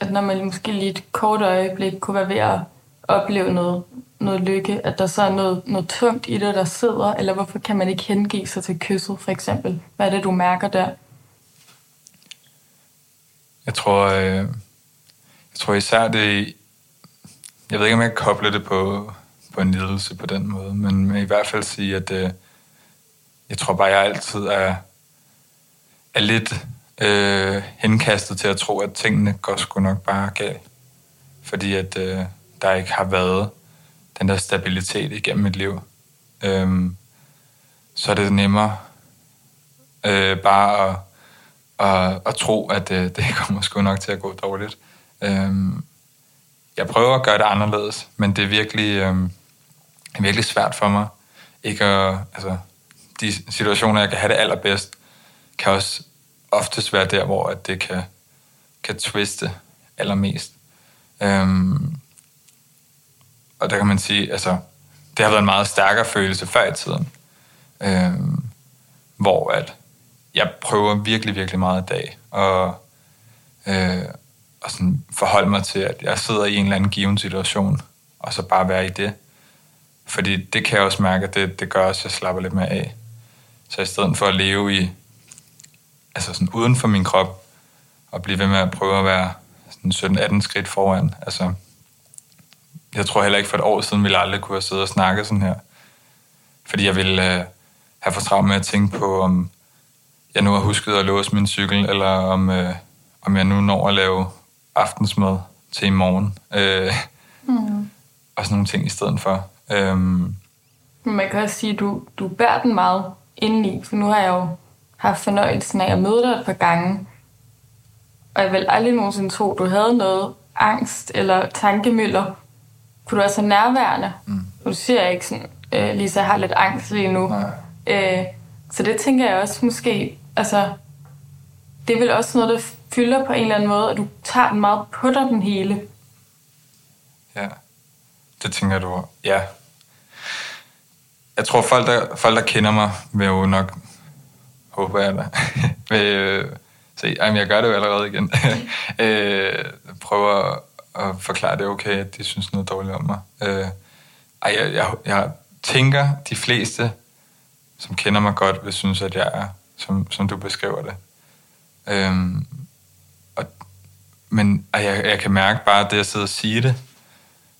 at når man måske lige et kort øjeblik kunne være ved at opleve noget, noget lykke, at der så er noget, noget tungt i det, der sidder, eller hvorfor kan man ikke hengive sig til kysset, for eksempel? Hvad er det, du mærker der? Jeg tror, øh, jeg tror især det, jeg ved ikke, om jeg kan koble det på, på en lidelse på den måde, men i hvert fald sige, at øh, jeg tror bare, jeg altid er, er lidt øh, henkastet til at tro, at tingene går sgu nok bare galt. Fordi at øh, der ikke har været den der stabilitet igennem mit liv. Øhm, så er det nemmere øh, bare at, at, at tro, at øh, det kommer sgu nok til at gå dårligt. Øhm, jeg prøver at gøre det anderledes, men det er virkelig, øh, er virkelig svært for mig. Ikke at, altså, de situationer, jeg kan have det allerbedst, kan også oftest være der, hvor at det kan, kan twiste allermest. Øhm, og der kan man sige, altså, det har været en meget stærkere følelse før i tiden. Øhm, hvor at jeg prøver virkelig, virkelig meget i dag og, øh, og sådan forholde mig til, at jeg sidder i en eller anden given situation, og så bare være i det. Fordi det kan jeg også mærke, at det, det gør også, at jeg slapper lidt mere af. Så i stedet for at leve i, altså sådan uden for min krop, og blive ved med at prøve at være sådan 17-18 skridt foran, altså jeg tror heller ikke for et år siden, ville jeg aldrig kunne have siddet og snakket sådan her. Fordi jeg ville øh, have for travlt med at tænke på, om jeg nu har husket at låse min cykel, eller om, øh, om jeg nu når at lave aftensmad til i morgen. Øh, mm. Og sådan nogle ting i stedet for. Øhm. Man kan også sige, at du, du bærer den meget indeni, for nu har jeg jo haft fornøjelsen af at møde dig et par gange. Og jeg vil aldrig nogensinde tro, at du havde noget angst eller tankemøller kunne du også have nærværende. Mm. Du siger ikke sådan, øh, Lisa, jeg har lidt angst lige nu. Øh, så det tænker jeg også måske, altså, det er vel også noget, der fylder på en eller anden måde, at du tager den meget på dig, den hele. Ja, det tænker du, ja. Jeg tror, folk der, folk, der kender mig, vil jo nok, håber jeg da, vil øh, se, jamen, jeg gør det jo allerede igen, øh, prøver at forklare det okay, at de synes noget dårligt om mig. Øh, ej, jeg, jeg, jeg tænker, de fleste, som kender mig godt, vil synes, at jeg er, som, som du beskriver det. Øh, og, men ej, jeg, jeg kan mærke bare, det at sidde og sige det,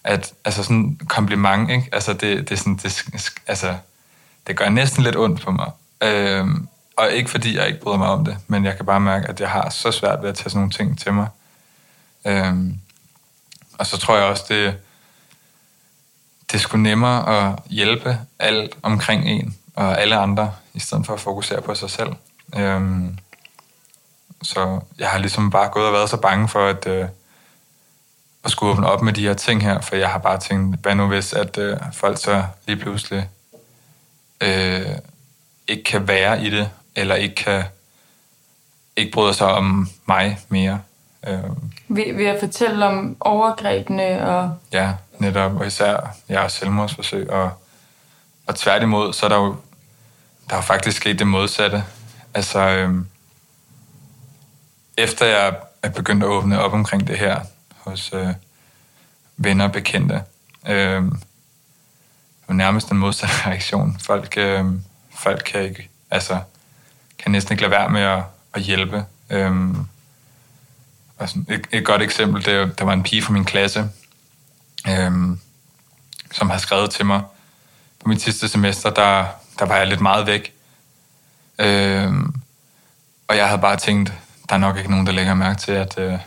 at altså sådan kompliment, ikke? Altså det, det er sådan, det, altså, det gør næsten lidt ondt på mig. Øhm, og ikke fordi jeg ikke bryder mig om det, men jeg kan bare mærke, at jeg har så svært ved at tage sådan nogle ting til mig. Øhm, og så tror jeg også, det, det er sgu nemmere at hjælpe alt omkring en og alle andre, i stedet for at fokusere på sig selv. Øhm, så jeg har ligesom bare gået og været så bange for, at, øh, at skulle åbne op med de her ting her, for jeg har bare tænkt, hvad nu hvis, at øh, folk så lige pludselig øh, ikke kan være i det, eller ikke kan ikke bryder sig om mig mere. Øh, ved, ved at fortælle om overgrebene og... Ja, netop, og især ja, selvmordsforsøg. Og, og tværtimod, så er der jo, der er faktisk sket det modsatte. Altså, øhm, efter jeg er begyndt at åbne op omkring det her hos øh, venner og bekendte, øh, jo nærmest en modsatte reaktion. Folk, øh, folk kan ikke, altså, kan næsten ikke lade være med at, at hjælpe. Øh, Altså, et, et godt eksempel, det, der var en pige fra min klasse, øh, som har skrevet til mig. På mit sidste semester, der, der var jeg lidt meget væk. Øh, og jeg havde bare tænkt, der er nok ikke nogen, der lægger mærke til, at, øh,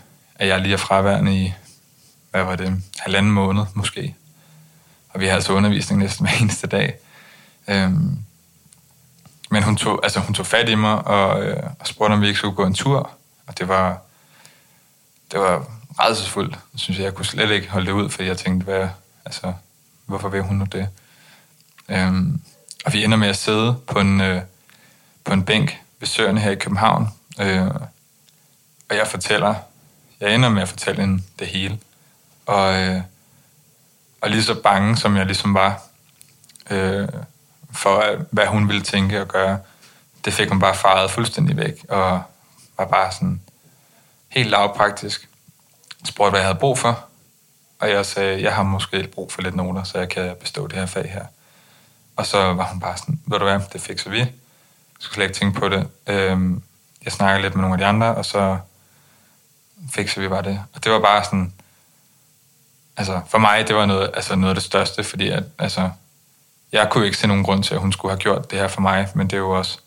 at jeg lige er fraværende i, hvad var det, halvanden måned måske. Og vi har altså undervisning næsten hver eneste dag. Øhm, men hun tog, altså, hun tog fat i mig og, øh, og spurgte, om vi ikke skulle gå en tur. Og det var, det var redselsfuldt, synes jeg. Jeg kunne slet ikke holde det ud, fordi jeg tænkte, hvad, altså, hvorfor vil hun nu det? Øhm, og vi ender med at sidde på en, øh, på en bænk ved Søerne her i København. Øh, og jeg fortæller, jeg ender med at fortælle hende det hele. Og, øh, og lige så bange, som jeg ligesom var, øh, for øh, hvad hun ville tænke og gøre, det fik hun bare faret fuldstændig væk, og var bare sådan helt lavpraktisk. Spurgte, hvad jeg havde brug for, og jeg sagde, jeg har måske brug for lidt noter, så jeg kan bestå det her fag her. Og så var hun bare sådan, ved du hvad, det fikser vi. Jeg skulle slet ikke tænke på det. Øhm, jeg snakker lidt med nogle af de andre, og så fikser vi bare det. Og det var bare sådan, altså for mig, det var noget, altså noget af det største, fordi at, altså, jeg kunne ikke se nogen grund til, at hun skulle have gjort det her for mig, men det er jo også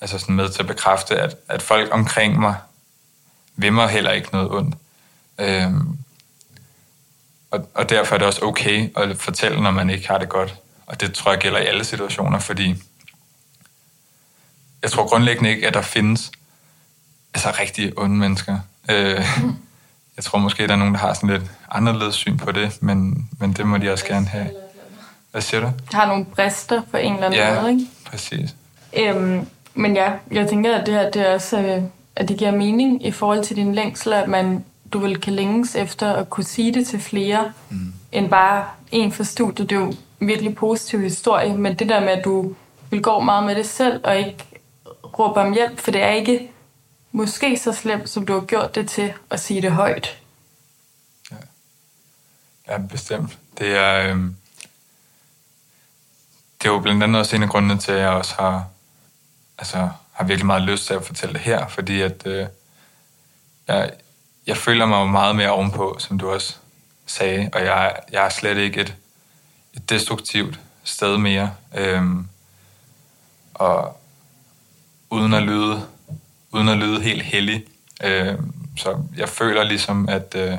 altså sådan med til at bekræfte, at, at folk omkring mig vil mig heller ikke noget ondt. Øhm, og, og derfor er det også okay at fortælle, når man ikke har det godt. Og det tror jeg gælder i alle situationer, fordi jeg tror grundlæggende ikke, at der findes altså rigtig onde mennesker. Øh, jeg tror måske, der er nogen, der har sådan lidt anderledes syn på det, men, men det må de også gerne have. Hvad siger du? Har nogle brister på en eller anden ja, måde, ikke? præcis. Øhm, men ja, jeg tænker, at det her det er også, øh, at det giver mening i forhold til din længsel, at man, du vil kan længes efter at kunne sige det til flere, mm. end bare en for studiet. Det er jo en virkelig positiv historie, men det der med, at du vil gå meget med det selv, og ikke råbe om hjælp, for det er ikke måske så slemt, som du har gjort det til at sige det højt. Ja, ja bestemt. Det er, øh, det er jo blandt andet også en af grundene til, at jeg også har, altså, har virkelig meget lyst til at fortælle det her, fordi at øh, jeg, jeg føler mig meget mere ovenpå, som du også sagde, og jeg, jeg er slet ikke et, et destruktivt sted mere. Øhm, og uden at lyde, uden at lyde helt heldig. Øh, så jeg føler ligesom, at øh,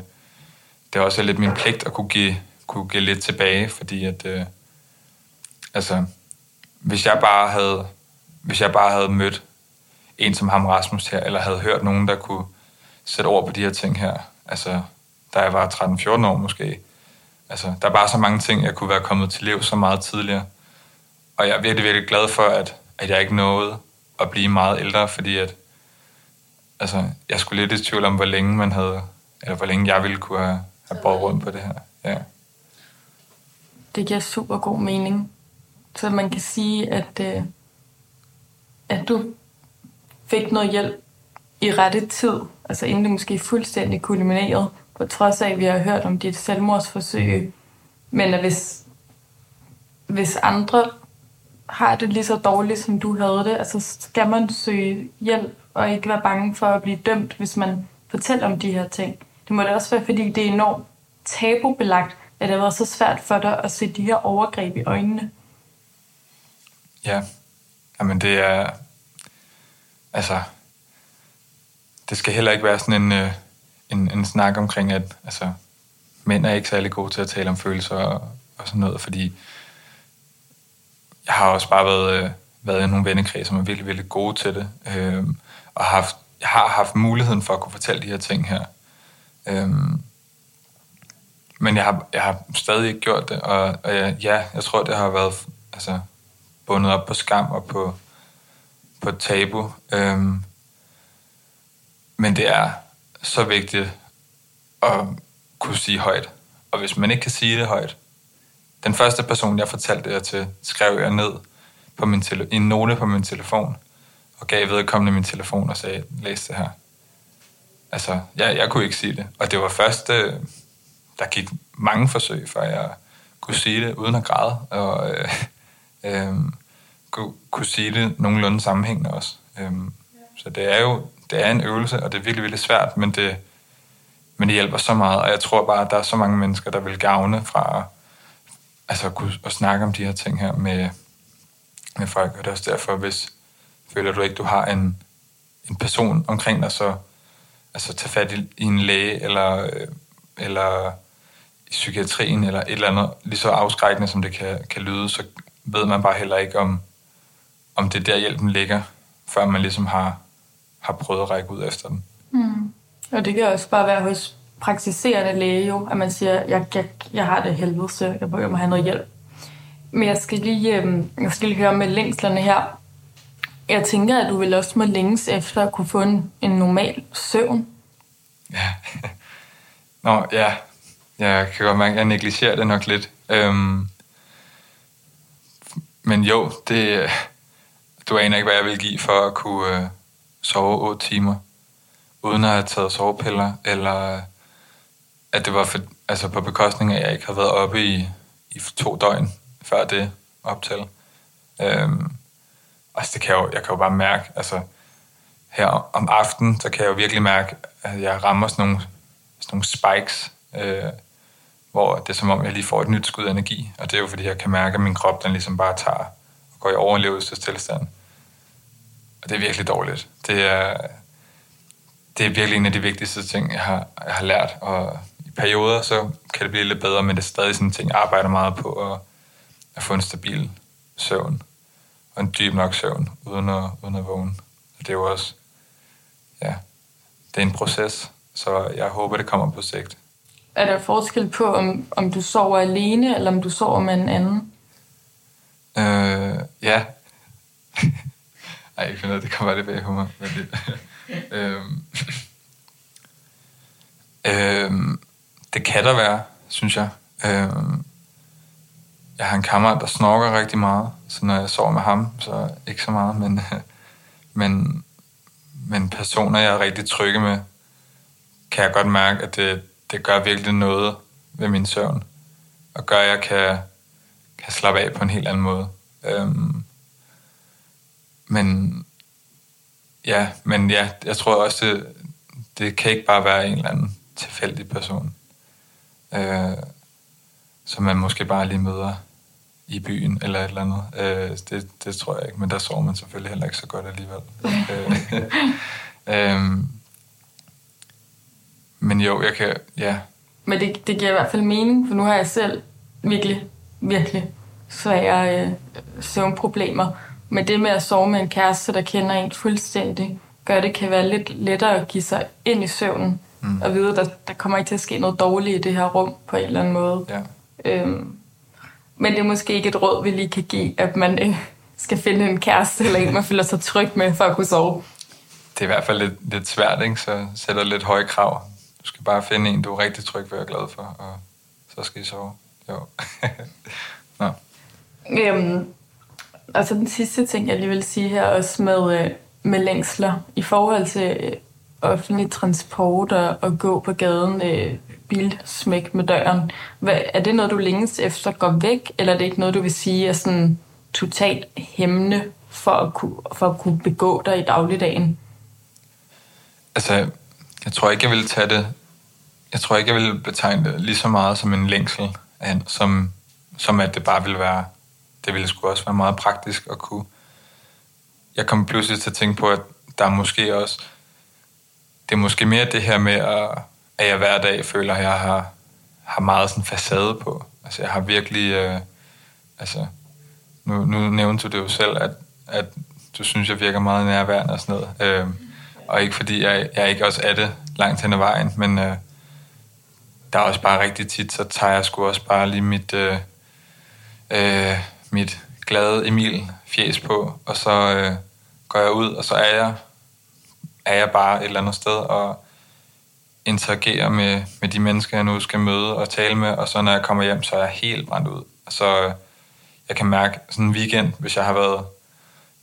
det også er lidt min pligt at kunne give, kunne give lidt tilbage, fordi at øh, altså, hvis jeg bare havde, hvis jeg bare havde mødt en som ham Rasmus her, eller havde hørt nogen, der kunne sætte ord på de her ting her, altså, da jeg var 13-14 år måske, altså, der er bare så mange ting, jeg kunne være kommet til liv så meget tidligere. Og jeg er virkelig, virkelig glad for, at, at jeg ikke nåede at blive meget ældre, fordi at, altså, jeg skulle lidt i tvivl om, hvor længe man havde, eller hvor længe jeg ville kunne have, have båret rundt på det her. Ja. Det giver super god mening. Så man kan sige, at, øh, at du fik noget hjælp i rette tid, altså inden det måske fuldstændig kulminerede, på trods af, at vi har hørt om dit selvmordsforsøg. Men at hvis, hvis andre har det lige så dårligt, som du havde det, altså skal man søge hjælp og ikke være bange for at blive dømt, hvis man fortæller om de her ting. Det må da også være, fordi det er enormt tabubelagt, at det har været så svært for dig at se de her overgreb i øjnene. Ja, jamen det er, altså, det skal heller ikke være sådan en, øh, en, en snak omkring, at altså, mænd er ikke særlig gode til at tale om følelser og, og sådan noget, fordi jeg har også bare været, øh, været i nogle vennekredse, som er virkelig, virkelig gode til det, øh, og haft, jeg har haft muligheden for at kunne fortælle de her ting her. Øh, men jeg har, jeg har stadig ikke gjort det, og, og ja, ja, jeg tror, det har været altså, bundet op på skam og på, på tabu. Øhm, men det er så vigtigt at kunne sige højt. Og hvis man ikke kan sige det højt, den første person, jeg fortalte det til, skrev jeg ned på min tele- en note på min telefon, og gav vedkommende min telefon og sagde, læs det her. Altså, jeg, jeg kunne ikke sige det. Og det var først, øh, der gik mange forsøg, før jeg kunne sige det uden at græde. Og, øh, øh, kunne, kunne sige det nogenlunde sammenhængende også. Øhm, så det er jo det er en øvelse, og det er virkelig, virkelig svært, men det, men det hjælper så meget, og jeg tror bare, at der er så mange mennesker, der vil gavne fra altså, at, kunne, at snakke om de her ting her med, med folk, og det er også derfor, hvis føler du ikke, du har en, en person omkring dig, så altså, tag fat i, i en læge, eller, øh, eller i psykiatrien, eller et eller andet, lige så afskrækkende, som det kan, kan lyde, så ved man bare heller ikke, om, om det er der hjælpen ligger, før man ligesom har, har prøvet at række ud efter den. Mm. Og det kan også bare være hos praktiserende læge jo, at man siger, jeg, jeg, jeg har det helvede, så jeg behøver have noget hjælp. Men jeg skal lige, øh, jeg skal lige høre med længslerne her. Jeg tænker, at du vil også må længes efter at kunne få en, en normal søvn. Ja. Nå, ja. Jeg kan godt mærke, at jeg negligerer det nok lidt. Øhm, men jo, det, øh, du aner ikke, hvad jeg vil give for at kunne øh, sove 8 timer, uden at have taget sovepiller, eller øh, at det var for, altså på bekostning af, at jeg ikke har været oppe i, i to døgn før det optal. Øhm, altså det kan jeg, jo, jeg kan jo bare mærke, altså her om aftenen, så kan jeg jo virkelig mærke, at jeg rammer sådan nogle, sådan nogle spikes, øh, hvor det er som om, jeg lige får et nyt skud af energi. Og det er jo fordi, jeg kan mærke, at min krop den ligesom bare tager og går i overlevelsestilstand. Og det er virkelig dårligt. Det er, det er virkelig en af de vigtigste ting, jeg har, jeg har lært. Og i perioder, så kan det blive lidt bedre, men det er stadig sådan en ting, jeg arbejder meget på at, at få en stabil søvn. Og en dyb nok søvn, uden at, uden at vågne. Og det er jo også, ja, det er en proces, så jeg håber, det kommer på sigt. Er der forskel på, om, om du sover alene, eller om du sover med en anden? Øh, ja. Ej, jeg finder, det kommer lidt bag mig. Men det, øhm, øhm, det kan der være, synes jeg. Øhm, jeg har en kammerat, der snorker rigtig meget, så når jeg sover med ham, så ikke så meget, men, men, men personer, jeg er rigtig trygge med, kan jeg godt mærke, at det, det gør virkelig noget ved min søvn, og gør, at jeg kan, kan slappe af på en helt anden måde. Øhm, men ja, men ja, jeg tror også, det, det kan ikke bare være en eller anden tilfældig person, øh, som man måske bare lige møder i byen eller et eller andet. Øh, det, det tror jeg ikke, men der sover man selvfølgelig heller ikke så godt alligevel. øh, øh, men jo, jeg kan, ja. Men det, det giver i hvert fald mening, for nu har jeg selv virkelig, virkelig svære øh, søvnproblemer. Men det med at sove med en kæreste, der kender en fuldstændig, gør, det kan være lidt lettere at give sig ind i søvnen, mm. og vide, at der, der kommer ikke til at ske noget dårligt i det her rum på en eller anden måde. Ja. Øhm, men det er måske ikke et råd, vi lige kan give, at man øh, skal finde en kæreste eller en, man føler sig tryg med for at kunne sove. Det er i hvert fald lidt, lidt svært, ikke? så sætter lidt høje krav. Du skal bare finde en, du er rigtig tryg ved og glad for, og så skal I sove. Jo. Nå. Øhm, og så den sidste ting, jeg lige vil sige her, også med, øh, med længsler, i forhold til øh, offentlig transport og, og gå på gaden, øh, bilsmæk med døren. Hvad, er det noget, du længes efter går væk, eller er det ikke noget, du vil sige er sådan totalt hæmmende for at kunne, for at kunne begå dig i dagligdagen? Altså, jeg tror ikke, jeg vil tage det... Jeg tror ikke, jeg vil betegne det lige så meget som en længsel, som, som at det bare vil være... Det ville sgu også være meget praktisk at kunne... Jeg kom pludselig til at tænke på, at der er måske også... Det er måske mere det her med, at, at jeg hver dag føler, at jeg har, har meget sådan facade på. Altså, jeg har virkelig... Øh, altså, nu, nu nævnte du det jo selv, at, at du synes, jeg virker meget nærværende og sådan noget. Øh, og ikke fordi jeg, jeg ikke også er det langt hen ad vejen, men øh, der er også bare rigtig tit, så tager jeg sgu også bare lige mit, øh, øh, mit glade Emil fjes på, og så øh, går jeg ud, og så er jeg, er jeg bare et eller andet sted og interagere med, med de mennesker, jeg nu skal møde og tale med, og så når jeg kommer hjem, så er jeg helt brændt ud. Og så øh, jeg kan mærke sådan en weekend, hvis jeg har været,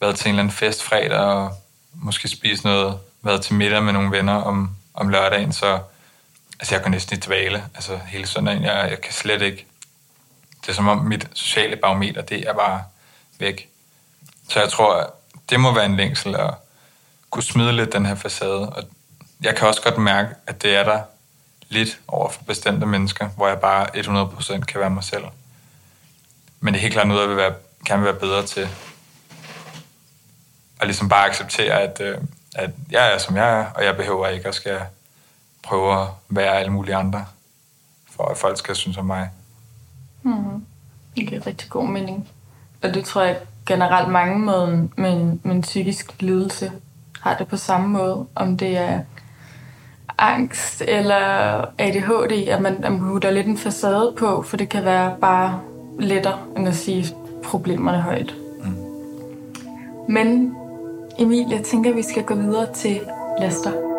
været til en eller anden fest fredag, og måske spise noget været til middag med nogle venner om, om lørdagen, så altså jeg går næsten i dvale, altså hele søndagen. Jeg, jeg kan slet ikke... Det er som om mit sociale barometer, det er bare væk. Så jeg tror, det må være en længsel at kunne smide lidt den her facade. Og jeg kan også godt mærke, at det er der lidt over for bestemte mennesker, hvor jeg bare 100% kan være mig selv. Men det er helt klart noget, jeg vil være, kan være bedre til. Og ligesom bare acceptere, at, øh, at jeg er, som jeg er, og jeg behøver ikke at skal prøve at være alle mulige andre, for at folk skal synes om mig. Mm. Det giver rigtig god mening. Og det tror jeg generelt mange med med, en, med en psykisk lidelse har det på samme måde. Om det er angst eller ADHD, at man, at man putter lidt en facade på, for det kan være bare lettere end at sige problemerne højt. Mm. Men Emil, jeg tænker, at vi skal gå videre til Lester.